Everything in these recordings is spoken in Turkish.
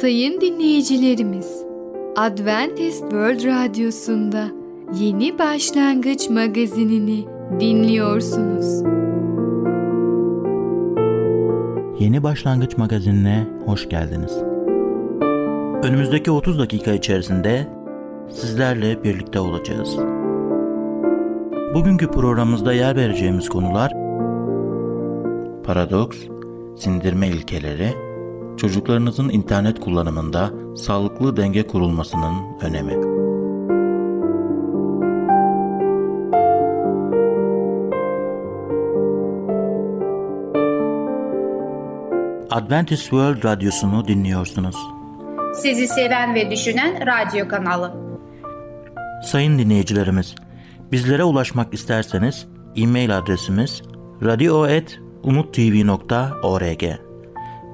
Sayın dinleyicilerimiz, Adventist World Radyosu'nda Yeni Başlangıç magazinini dinliyorsunuz. Yeni Başlangıç magazinine hoş geldiniz. Önümüzdeki 30 dakika içerisinde sizlerle birlikte olacağız. Bugünkü programımızda yer vereceğimiz konular paradoks, sindirme ilkeleri, çocuklarınızın internet kullanımında sağlıklı denge kurulmasının önemi. Adventist World Radyosu'nu dinliyorsunuz. Sizi seven ve düşünen radyo kanalı. Sayın dinleyicilerimiz, bizlere ulaşmak isterseniz e-mail adresimiz radio.umutv.org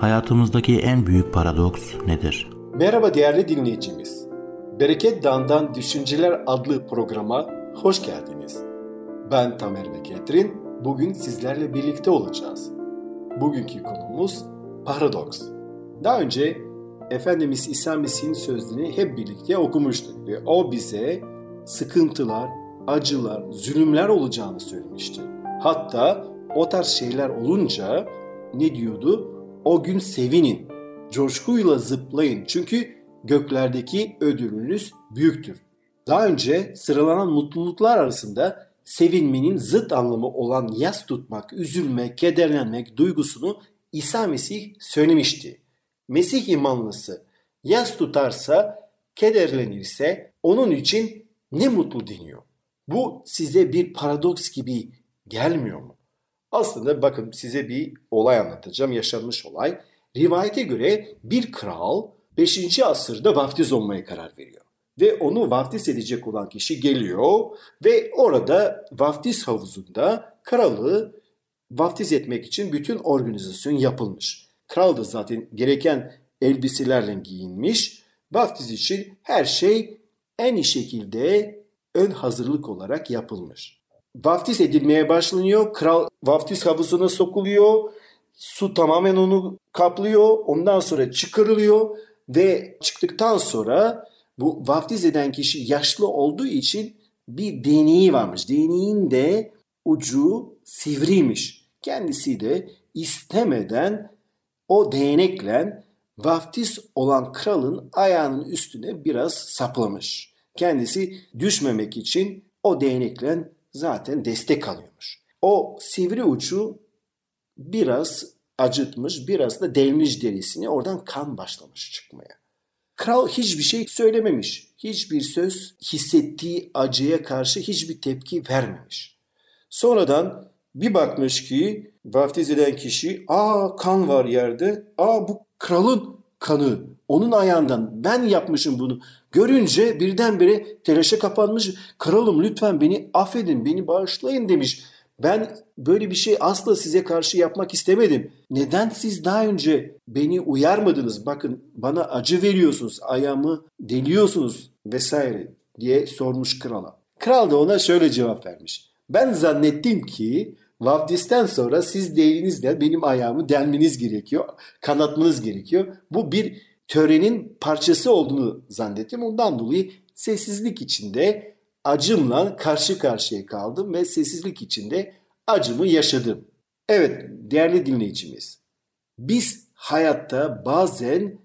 Hayatımızdaki en büyük paradoks nedir? Merhaba değerli dinleyicimiz. Bereket Dağı'ndan Düşünceler adlı programa hoş geldiniz. Ben Tamer ve Ketrin. Bugün sizlerle birlikte olacağız. Bugünkü konumuz paradoks. Daha önce Efendimiz İsa Mesih'in sözlerini hep birlikte okumuştuk ve o bize sıkıntılar, acılar, zulümler olacağını söylemişti. Hatta o tarz şeyler olunca ne diyordu? O gün sevinin, coşkuyla zıplayın çünkü göklerdeki ödülünüz büyüktür. Daha önce sıralanan mutluluklar arasında sevinmenin zıt anlamı olan yas tutmak, üzülmek, kederlenmek duygusunu İsa Mesih söylemişti. Mesih imanlısı yas tutarsa, kederlenirse onun için ne mutlu deniyor. Bu size bir paradoks gibi gelmiyor mu? Aslında bakın size bir olay anlatacağım, yaşanmış olay. Rivayete göre bir kral 5. asırda vaftiz olmaya karar veriyor. Ve onu vaftiz edecek olan kişi geliyor ve orada vaftiz havuzunda kralı vaftiz etmek için bütün organizasyon yapılmış. Kral da zaten gereken elbiselerle giyinmiş. Vaftiz için her şey en iyi şekilde ön hazırlık olarak yapılmış. Vaftiz edilmeye başlanıyor. Kral vaftiz havuzuna sokuluyor. Su tamamen onu kaplıyor. Ondan sonra çıkarılıyor ve çıktıktan sonra bu vaftiz eden kişi yaşlı olduğu için bir değneği varmış. Değneğin de ucu sivriymiş. Kendisi de istemeden o değnekle vaftiz olan kralın ayağının üstüne biraz saplamış. Kendisi düşmemek için o değnekle zaten destek alıyormuş. O sivri ucu biraz acıtmış, biraz da delmiş derisini oradan kan başlamış çıkmaya. Kral hiçbir şey söylememiş. Hiçbir söz hissettiği acıya karşı hiçbir tepki vermemiş. Sonradan bir bakmış ki vaftiz eden kişi aa kan var yerde. Aa bu kralın kanı. Onun ayağından ben yapmışım bunu. Görünce birdenbire telaşa kapanmış. Kralım lütfen beni affedin, beni bağışlayın demiş. Ben böyle bir şey asla size karşı yapmak istemedim. Neden siz daha önce beni uyarmadınız? Bakın bana acı veriyorsunuz, ayağımı deliyorsunuz vesaire diye sormuş krala. Kral da ona şöyle cevap vermiş. Ben zannettim ki Vaftisten sonra siz değerinizle benim ayağımı delmeniz gerekiyor, kanatmanız gerekiyor. Bu bir törenin parçası olduğunu zannettim. Ondan dolayı sessizlik içinde acımla karşı karşıya kaldım ve sessizlik içinde acımı yaşadım. Evet değerli dinleyicimiz, biz hayatta bazen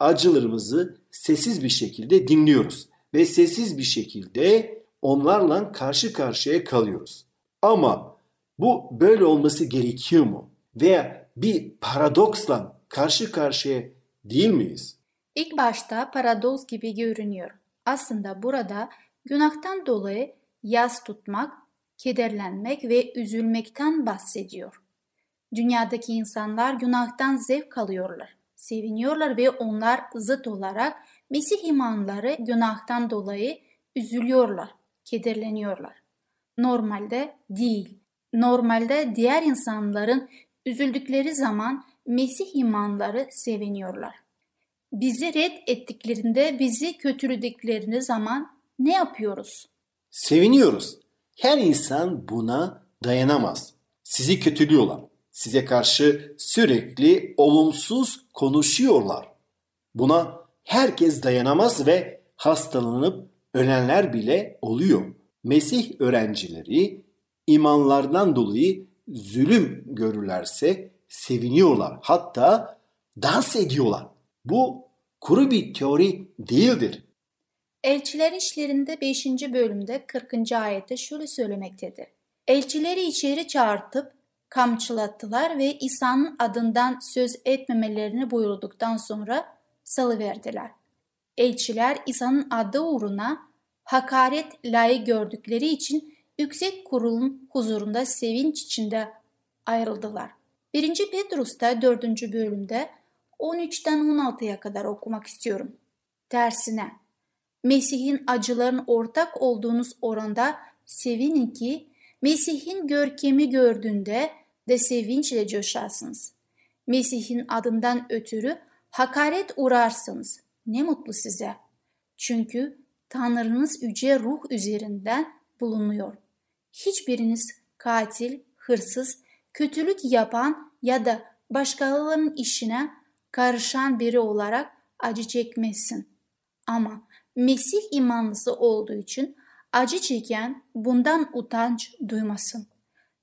acılarımızı sessiz bir şekilde dinliyoruz ve sessiz bir şekilde onlarla karşı karşıya kalıyoruz. Ama bu böyle olması gerekiyor mu? Veya bir paradoksla karşı karşıya değil miyiz? İlk başta paradoks gibi görünüyor. Aslında burada günahtan dolayı yas tutmak, kederlenmek ve üzülmekten bahsediyor. Dünyadaki insanlar günahtan zevk alıyorlar. seviniyorlar ve onlar zıt olarak Mesih imanları günahtan dolayı üzülüyorlar, kederleniyorlar. Normalde değil. Normalde diğer insanların üzüldükleri zaman Mesih imanları seviniyorlar. Bizi red ettiklerinde, bizi kötülediklerini zaman ne yapıyoruz? Seviniyoruz. Her insan buna dayanamaz. Sizi kötülüyorlar. Size karşı sürekli olumsuz konuşuyorlar. Buna herkes dayanamaz ve hastalanıp ölenler bile oluyor. Mesih öğrencileri imanlardan dolayı zulüm görürlerse seviniyorlar. Hatta dans ediyorlar. Bu kuru bir teori değildir. Elçiler işlerinde 5. bölümde 40. ayette şöyle söylemektedir. Elçileri içeri çağırtıp kamçılattılar ve İsa'nın adından söz etmemelerini buyurduktan sonra salıverdiler. Elçiler İsa'nın adı uğruna hakaret layık gördükleri için yüksek kurulun huzurunda sevinç içinde ayrıldılar. 1. Petrus'ta 4. bölümde 13'ten 16'ya kadar okumak istiyorum. Tersine Mesih'in acıların ortak olduğunuz oranda sevinin ki Mesih'in görkemi gördüğünde de sevinçle coşarsınız. Mesih'in adından ötürü hakaret uğrarsınız. Ne mutlu size. Çünkü Tanrınız yüce ruh üzerinden bulunuyor. Hiçbiriniz katil, hırsız, kötülük yapan ya da başkalarının işine karışan biri olarak acı çekmesin. Ama Mesih imanlısı olduğu için acı çeken bundan utanç duymasın.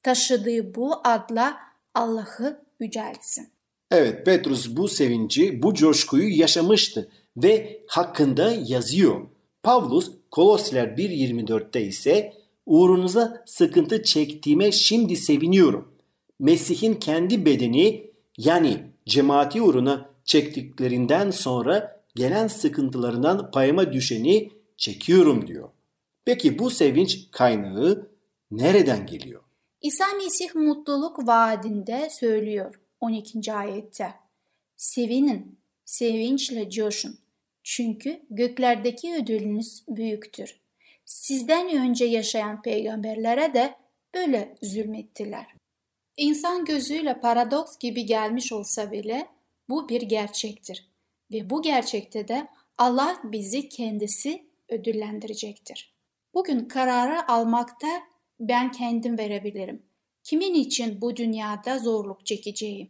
Taşıdığı bu adla Allah'ı yüceltsin. Evet Petrus bu sevinci, bu coşkuyu yaşamıştı ve hakkında yazıyor. Pavlus Kolosler 1.24'te ise uğrunuza sıkıntı çektiğime şimdi seviniyorum. Mesih'in kendi bedeni yani cemaati uğruna çektiklerinden sonra gelen sıkıntılarından payıma düşeni çekiyorum diyor. Peki bu sevinç kaynağı nereden geliyor? İsa Mesih mutluluk vaadinde söylüyor 12. ayette. Sevinin, sevinçle coşun. Çünkü göklerdeki ödülünüz büyüktür. Sizden önce yaşayan peygamberlere de böyle zulmettiler. İnsan gözüyle paradoks gibi gelmiş olsa bile bu bir gerçektir. Ve bu gerçekte de Allah bizi kendisi ödüllendirecektir. Bugün kararı almakta ben kendim verebilirim. Kimin için bu dünyada zorluk çekeceğim?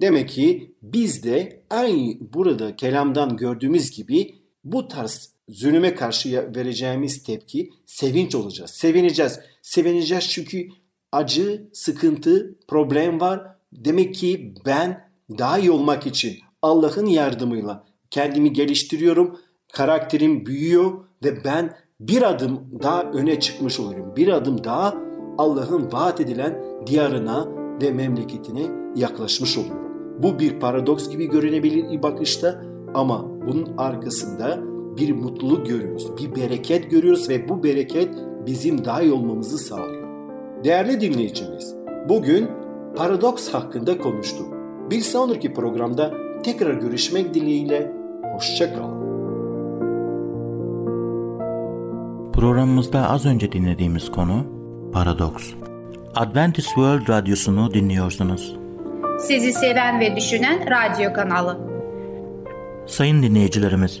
Demek ki biz de aynı burada kelamdan gördüğümüz gibi bu tarz zulüme karşı vereceğimiz tepki sevinç olacağız. Sevineceğiz. Sevineceğiz çünkü acı, sıkıntı, problem var. Demek ki ben daha iyi olmak için Allah'ın yardımıyla kendimi geliştiriyorum. Karakterim büyüyor ve ben bir adım daha öne çıkmış oluyorum. Bir adım daha Allah'ın vaat edilen diyarına ve memleketine yaklaşmış oluyorum. Bu bir paradoks gibi görünebilir ilk bakışta ama bunun arkasında bir mutluluk görüyoruz, bir bereket görüyoruz ve bu bereket bizim daha iyi olmamızı sağlıyor. Değerli dinleyicimiz, bugün paradoks hakkında konuştuk. Bir sonraki programda tekrar görüşmek dileğiyle, hoşçakalın. Programımızda az önce dinlediğimiz konu paradoks. Adventist World Radyosu'nu dinliyorsunuz. Sizi seven ve düşünen radyo kanalı. Sayın dinleyicilerimiz,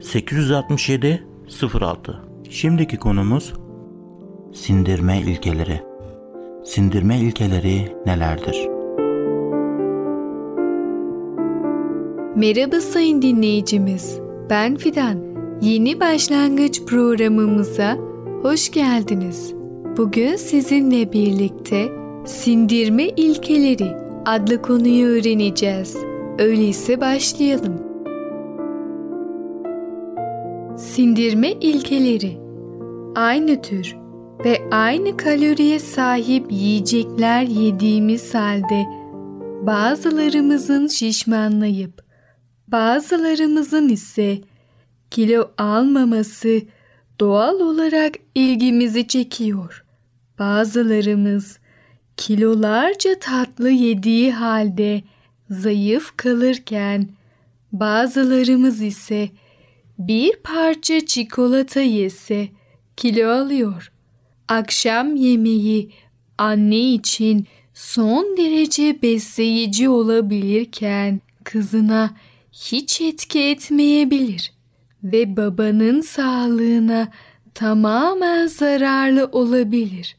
867 06 Şimdiki konumuz sindirme ilkeleri. Sindirme ilkeleri nelerdir? Merhaba sayın dinleyicimiz. Ben Fidan. Yeni başlangıç programımıza hoş geldiniz. Bugün sizinle birlikte sindirme ilkeleri adlı konuyu öğreneceğiz. Öyleyse başlayalım. Sindirme ilkeleri Aynı tür ve aynı kaloriye sahip yiyecekler yediğimiz halde bazılarımızın şişmanlayıp bazılarımızın ise kilo almaması doğal olarak ilgimizi çekiyor. Bazılarımız kilolarca tatlı yediği halde zayıf kalırken bazılarımız ise bir parça çikolata yese kilo alıyor. Akşam yemeği anne için son derece besleyici olabilirken kızına hiç etki etmeyebilir ve babanın sağlığına tamamen zararlı olabilir.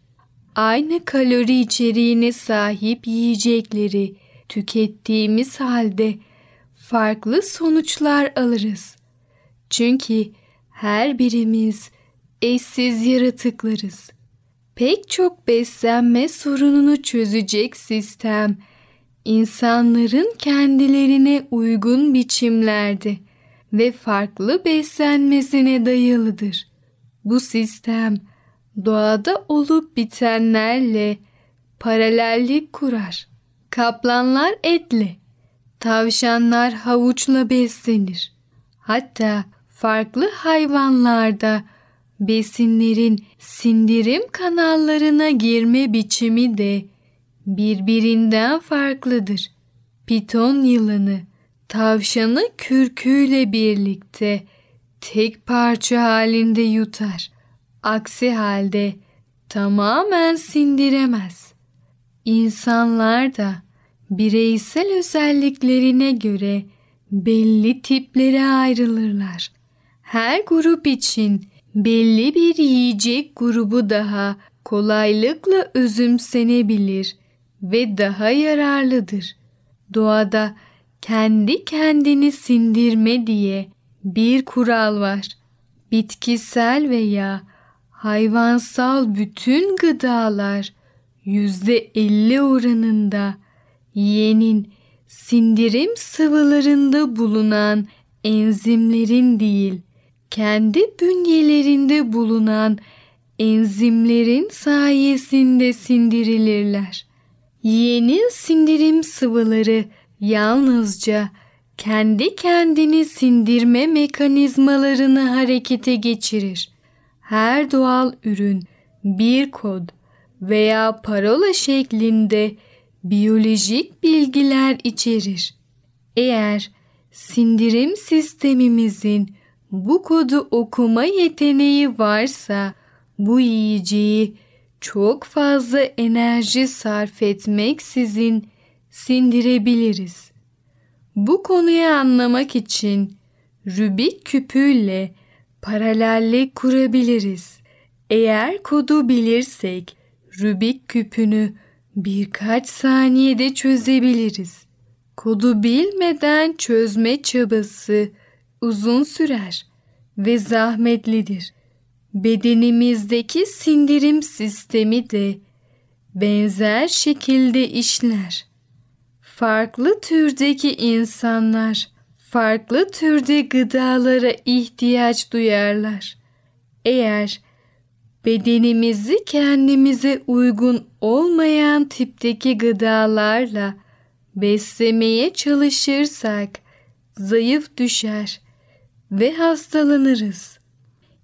Aynı kalori içeriğine sahip yiyecekleri tükettiğimiz halde farklı sonuçlar alırız. Çünkü her birimiz eşsiz yaratıklarız. Pek çok beslenme sorununu çözecek sistem insanların kendilerine uygun biçimlerde ve farklı beslenmesine dayalıdır. Bu sistem doğada olup bitenlerle paralellik kurar. Kaplanlar etle, tavşanlar havuçla beslenir. Hatta farklı hayvanlarda besinlerin sindirim kanallarına girme biçimi de birbirinden farklıdır. Piton yılanı tavşanı kürküyle birlikte tek parça halinde yutar. Aksi halde tamamen sindiremez. İnsanlar da bireysel özelliklerine göre belli tiplere ayrılırlar. Her grup için belli bir yiyecek grubu daha kolaylıkla özümsenebilir ve daha yararlıdır. Doğada kendi kendini sindirme diye bir kural var. Bitkisel veya hayvansal bütün gıdalar yüzde elli oranında yenin sindirim sıvılarında bulunan enzimlerin değil, kendi bünyelerinde bulunan enzimlerin sayesinde sindirilirler. Yeğenin sindirim sıvıları yalnızca kendi kendini sindirme mekanizmalarını harekete geçirir. Her doğal ürün bir kod veya parola şeklinde biyolojik bilgiler içerir. Eğer sindirim sistemimizin bu kodu okuma yeteneği varsa bu yiyeceği çok fazla enerji sarf etmeksizin sindirebiliriz. Bu konuyu anlamak için Rubik küpüyle paralellik kurabiliriz. Eğer kodu bilirsek Rubik küpünü birkaç saniyede çözebiliriz. Kodu bilmeden çözme çabası uzun sürer ve zahmetlidir. Bedenimizdeki sindirim sistemi de benzer şekilde işler. Farklı türdeki insanlar farklı türde gıdalara ihtiyaç duyarlar. Eğer bedenimizi kendimize uygun olmayan tipteki gıdalarla beslemeye çalışırsak zayıf düşer ve hastalanırız.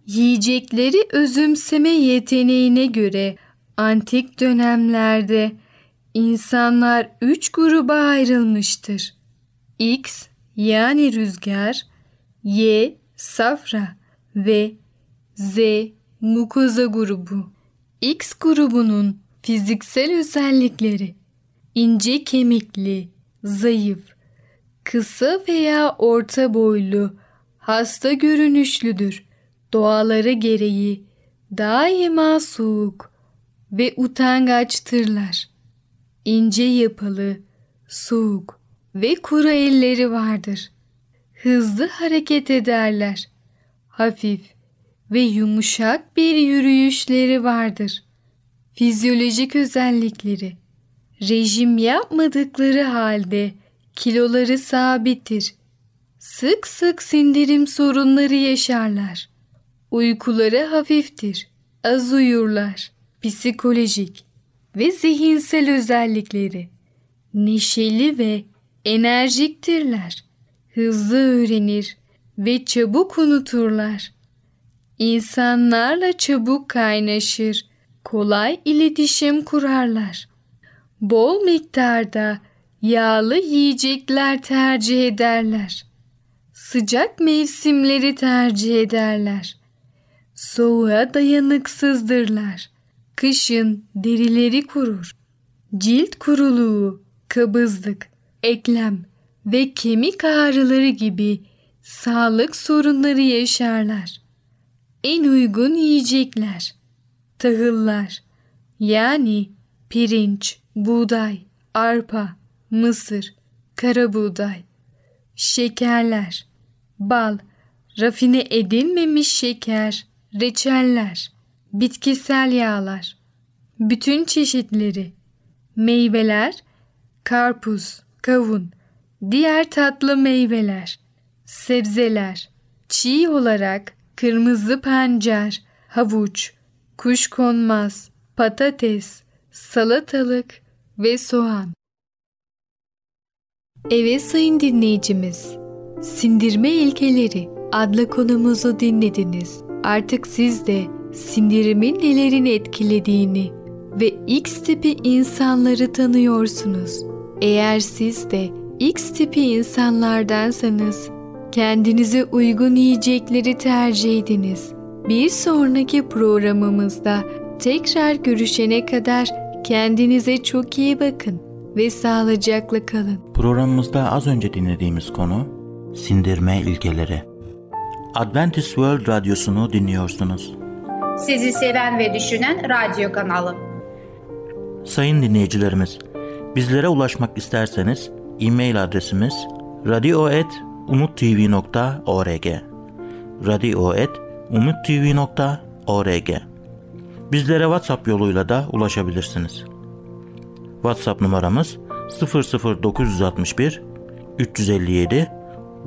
Yiyecekleri özümseme yeteneğine göre antik dönemlerde insanlar üç gruba ayrılmıştır. X yani rüzgar, Y safra ve Z mukoza grubu. X grubunun fiziksel özellikleri ince kemikli, zayıf, kısa veya orta boylu, hasta görünüşlüdür. Doğaları gereği daima soğuk ve utangaçtırlar. İnce yapılı, soğuk ve kuru elleri vardır. Hızlı hareket ederler. Hafif ve yumuşak bir yürüyüşleri vardır. Fizyolojik özellikleri rejim yapmadıkları halde kiloları sabittir. Sık sık sindirim sorunları yaşarlar. Uykuları hafiftir, az uyurlar. Psikolojik ve zihinsel özellikleri neşeli ve enerjiktirler. Hızlı öğrenir ve çabuk unuturlar. İnsanlarla çabuk kaynaşır, kolay iletişim kurarlar. Bol miktarda yağlı yiyecekler tercih ederler. Sıcak mevsimleri tercih ederler. Soğuğa dayanıksızdırlar. Kışın derileri kurur. Cilt kuruluğu, kabızlık, eklem ve kemik ağrıları gibi sağlık sorunları yaşarlar. En uygun yiyecekler, tahıllar yani pirinç, buğday, arpa, mısır, kara buğday, şekerler, bal, rafine edilmemiş şeker, reçeller, bitkisel yağlar, bütün çeşitleri, meyveler, karpuz, kavun, diğer tatlı meyveler, sebzeler, çiğ olarak kırmızı pancar, havuç, kuşkonmaz, patates, salatalık ve soğan. Evet sayın dinleyicimiz, sindirme ilkeleri adlı konumuzu dinlediniz. Artık siz de sindirimin nelerini etkilediğini ve X tipi insanları tanıyorsunuz. Eğer siz de X tipi insanlardansanız kendinize uygun yiyecekleri tercih ediniz. Bir sonraki programımızda tekrar görüşene kadar kendinize çok iyi bakın ve sağlıcakla kalın. Programımızda az önce dinlediğimiz konu sindirme ilkeleri. Adventist World Radyosu'nu dinliyorsunuz. Sizi seven ve düşünen radyo kanalı. Sayın dinleyicilerimiz, bizlere ulaşmak isterseniz e-mail adresimiz radio.umutv.org radio.umutv.org Bizlere WhatsApp yoluyla da ulaşabilirsiniz. WhatsApp numaramız 00961 357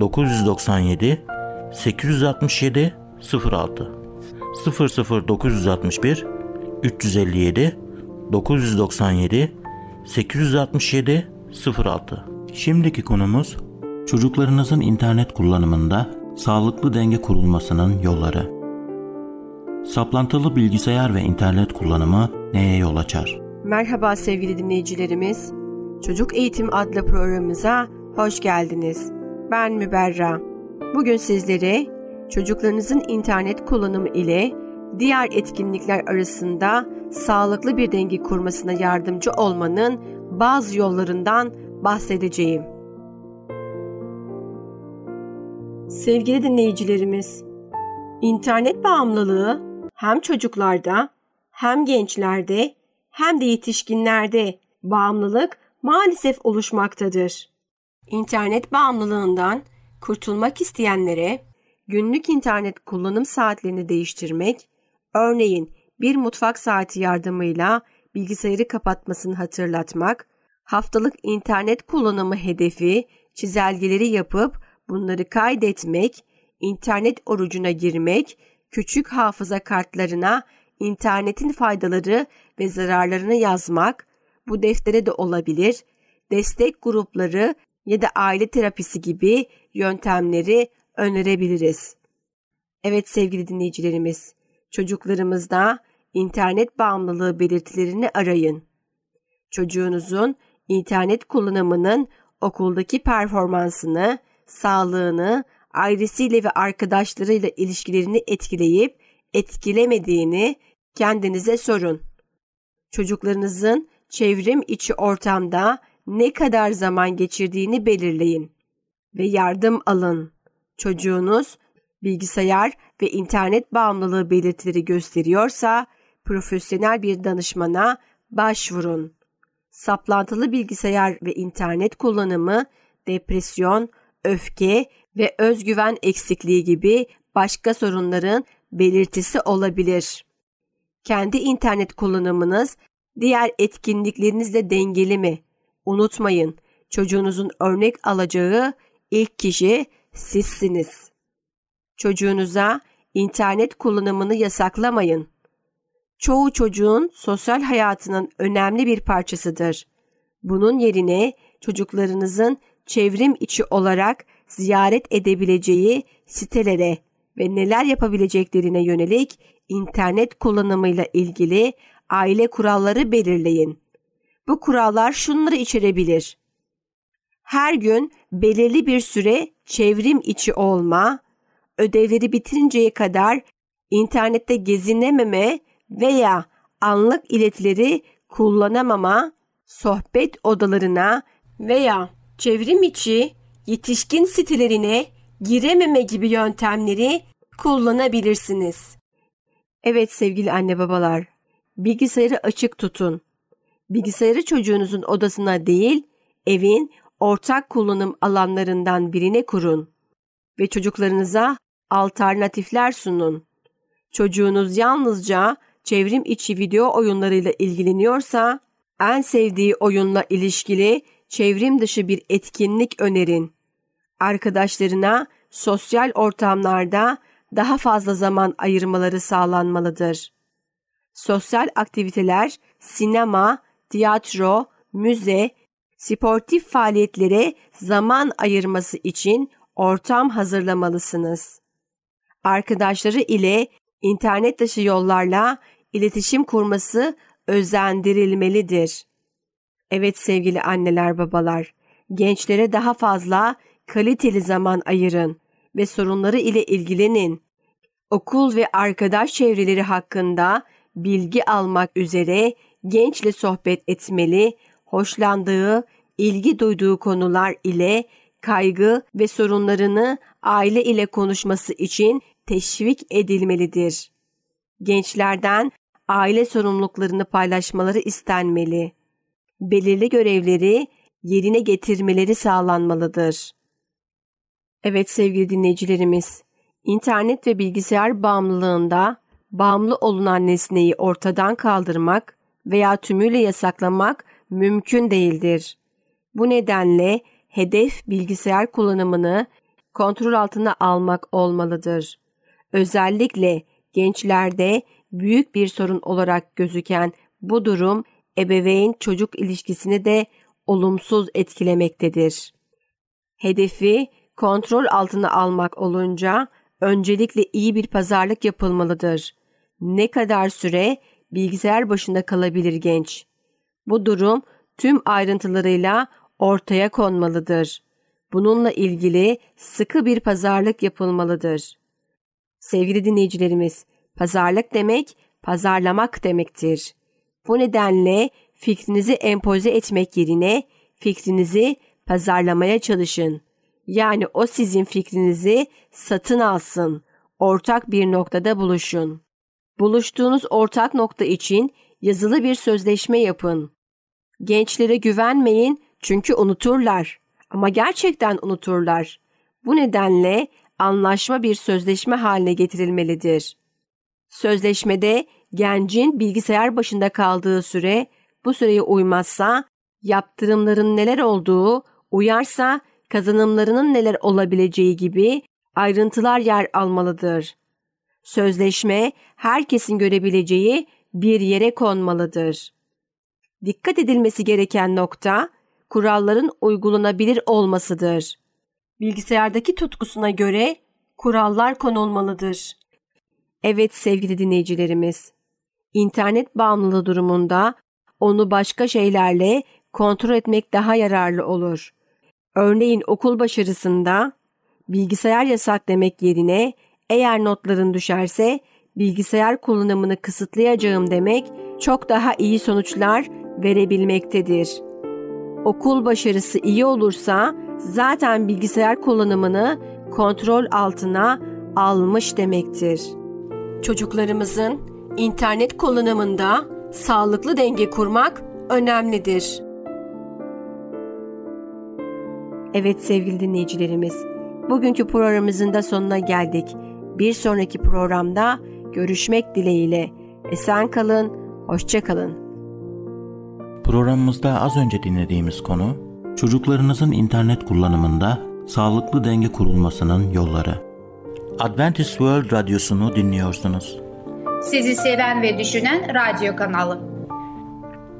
997 867 06 00961 357 997 867 06 Şimdiki konumuz çocuklarınızın internet kullanımında sağlıklı denge kurulmasının yolları. Saplantılı bilgisayar ve internet kullanımı neye yol açar? Merhaba sevgili dinleyicilerimiz. Çocuk Eğitim adlı programımıza hoş geldiniz. Ben Müberra. Bugün sizlere çocuklarınızın internet kullanımı ile diğer etkinlikler arasında sağlıklı bir denge kurmasına yardımcı olmanın bazı yollarından bahsedeceğim. Sevgili dinleyicilerimiz, internet bağımlılığı hem çocuklarda hem gençlerde hem de yetişkinlerde bağımlılık maalesef oluşmaktadır. İnternet bağımlılığından kurtulmak isteyenlere günlük internet kullanım saatlerini değiştirmek, örneğin bir mutfak saati yardımıyla bilgisayarı kapatmasını hatırlatmak, haftalık internet kullanımı hedefi, çizelgeleri yapıp bunları kaydetmek, internet orucuna girmek, küçük hafıza kartlarına internetin faydaları ve zararlarını yazmak, bu deftere de olabilir, destek grupları ya da aile terapisi gibi yöntemleri önerebiliriz. Evet sevgili dinleyicilerimiz, çocuklarımızda internet bağımlılığı belirtilerini arayın. Çocuğunuzun internet kullanımının okuldaki performansını, sağlığını, ailesiyle ve arkadaşlarıyla ilişkilerini etkileyip etkilemediğini kendinize sorun. Çocuklarınızın çevrim içi ortamda ne kadar zaman geçirdiğini belirleyin ve yardım alın. Çocuğunuz bilgisayar ve internet bağımlılığı belirtileri gösteriyorsa profesyonel bir danışmana başvurun. Saplantılı bilgisayar ve internet kullanımı depresyon, öfke ve özgüven eksikliği gibi başka sorunların belirtisi olabilir. Kendi internet kullanımınız diğer etkinliklerinizle dengeli mi? Unutmayın, çocuğunuzun örnek alacağı ilk kişi sizsiniz. Çocuğunuza internet kullanımını yasaklamayın. Çoğu çocuğun sosyal hayatının önemli bir parçasıdır. Bunun yerine çocuklarınızın çevrim içi olarak ziyaret edebileceği sitelere ve neler yapabileceklerine yönelik internet kullanımıyla ilgili aile kuralları belirleyin. Bu kurallar şunları içerebilir. Her gün belirli bir süre çevrim içi olma, ödevleri bitirinceye kadar internette gezinememe veya anlık iletileri kullanamama, sohbet odalarına veya çevrim içi yetişkin sitelerine girememe gibi yöntemleri kullanabilirsiniz. Evet sevgili anne babalar, bilgisayarı açık tutun. Bilgisayarı çocuğunuzun odasına değil, evin ortak kullanım alanlarından birine kurun ve çocuklarınıza alternatifler sunun. Çocuğunuz yalnızca çevrim içi video oyunlarıyla ilgileniyorsa, en sevdiği oyunla ilişkili çevrim dışı bir etkinlik önerin. Arkadaşlarına sosyal ortamlarda daha fazla zaman ayırmaları sağlanmalıdır. Sosyal aktiviteler, sinema, tiyatro, müze, sportif faaliyetlere zaman ayırması için ortam hazırlamalısınız. Arkadaşları ile internet dışı yollarla iletişim kurması özendirilmelidir. Evet sevgili anneler babalar, gençlere daha fazla kaliteli zaman ayırın ve sorunları ile ilgilenin. Okul ve arkadaş çevreleri hakkında bilgi almak üzere gençle sohbet etmeli, hoşlandığı, ilgi duyduğu konular ile kaygı ve sorunlarını aile ile konuşması için teşvik edilmelidir. Gençlerden aile sorumluluklarını paylaşmaları istenmeli. Belirli görevleri yerine getirmeleri sağlanmalıdır. Evet sevgili dinleyicilerimiz, internet ve bilgisayar bağımlılığında bağımlı olunan nesneyi ortadan kaldırmak veya tümüyle yasaklamak mümkün değildir. Bu nedenle hedef bilgisayar kullanımını kontrol altına almak olmalıdır. Özellikle gençlerde büyük bir sorun olarak gözüken bu durum ebeveyn çocuk ilişkisini de olumsuz etkilemektedir. Hedefi kontrol altına almak olunca öncelikle iyi bir pazarlık yapılmalıdır. Ne kadar süre bilgisayar başında kalabilir genç? Bu durum tüm ayrıntılarıyla ortaya konmalıdır. Bununla ilgili sıkı bir pazarlık yapılmalıdır. Sevgili dinleyicilerimiz, pazarlık demek pazarlamak demektir. Bu nedenle fikrinizi empoze etmek yerine fikrinizi pazarlamaya çalışın. Yani o sizin fikrinizi satın alsın. Ortak bir noktada buluşun. Buluştuğunuz ortak nokta için yazılı bir sözleşme yapın. Gençlere güvenmeyin çünkü unuturlar. Ama gerçekten unuturlar. Bu nedenle anlaşma bir sözleşme haline getirilmelidir. Sözleşmede gencin bilgisayar başında kaldığı süre bu süreye uymazsa yaptırımların neler olduğu, uyarsa kazanımlarının neler olabileceği gibi ayrıntılar yer almalıdır. Sözleşme herkesin görebileceği bir yere konmalıdır. Dikkat edilmesi gereken nokta kuralların uygulanabilir olmasıdır. Bilgisayardaki tutkusuna göre kurallar konulmalıdır. Evet sevgili dinleyicilerimiz, internet bağımlılığı durumunda onu başka şeylerle kontrol etmek daha yararlı olur. Örneğin okul başarısında bilgisayar yasak demek yerine eğer notların düşerse bilgisayar kullanımını kısıtlayacağım demek çok daha iyi sonuçlar verebilmektedir. Okul başarısı iyi olursa zaten bilgisayar kullanımını kontrol altına almış demektir. Çocuklarımızın internet kullanımında sağlıklı denge kurmak önemlidir. Evet sevgili dinleyicilerimiz, bugünkü programımızın da sonuna geldik. Bir sonraki programda görüşmek dileğiyle. Esen kalın, hoşça kalın. Programımızda az önce dinlediğimiz konu, çocuklarınızın internet kullanımında Sağlıklı denge kurulmasının yolları. Adventist World Radyosu'nu dinliyorsunuz. Sizi seven ve düşünen radyo kanalı.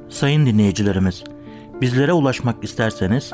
Sayın dinleyicilerimiz, bizlere ulaşmak isterseniz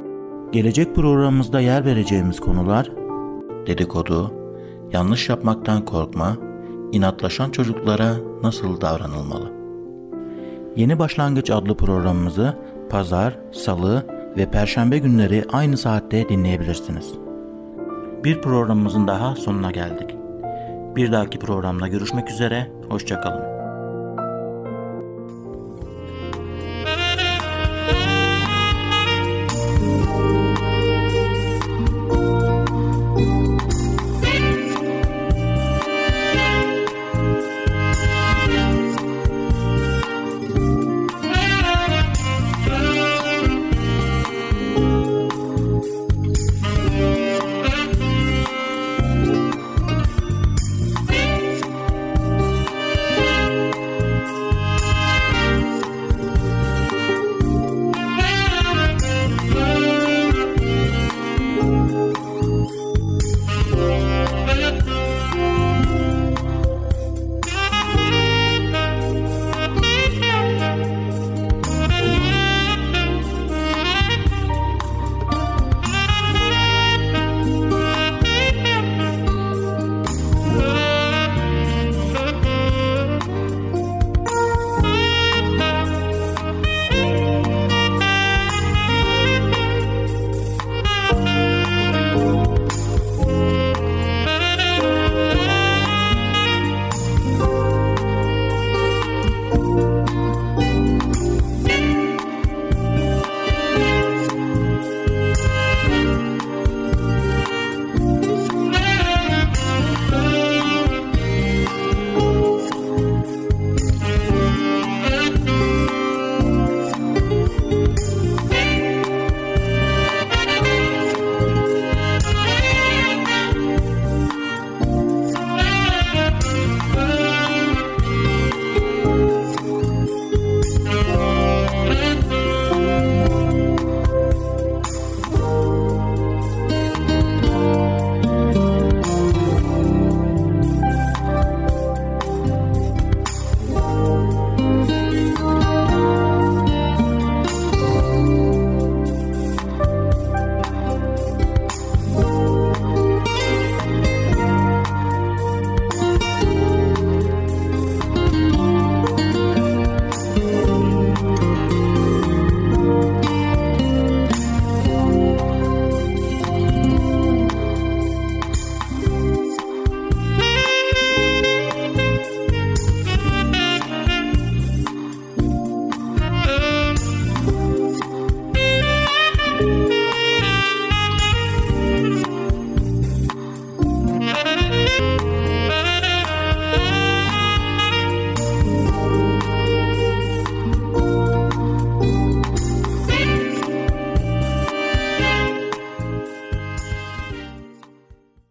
Gelecek programımızda yer vereceğimiz konular dedikodu, yanlış yapmaktan korkma, inatlaşan çocuklara nasıl davranılmalı? Yeni Başlangıç adlı programımızı pazar, salı ve perşembe günleri aynı saatte dinleyebilirsiniz. Bir programımızın daha sonuna geldik. Bir dahaki programda görüşmek üzere, hoşçakalın.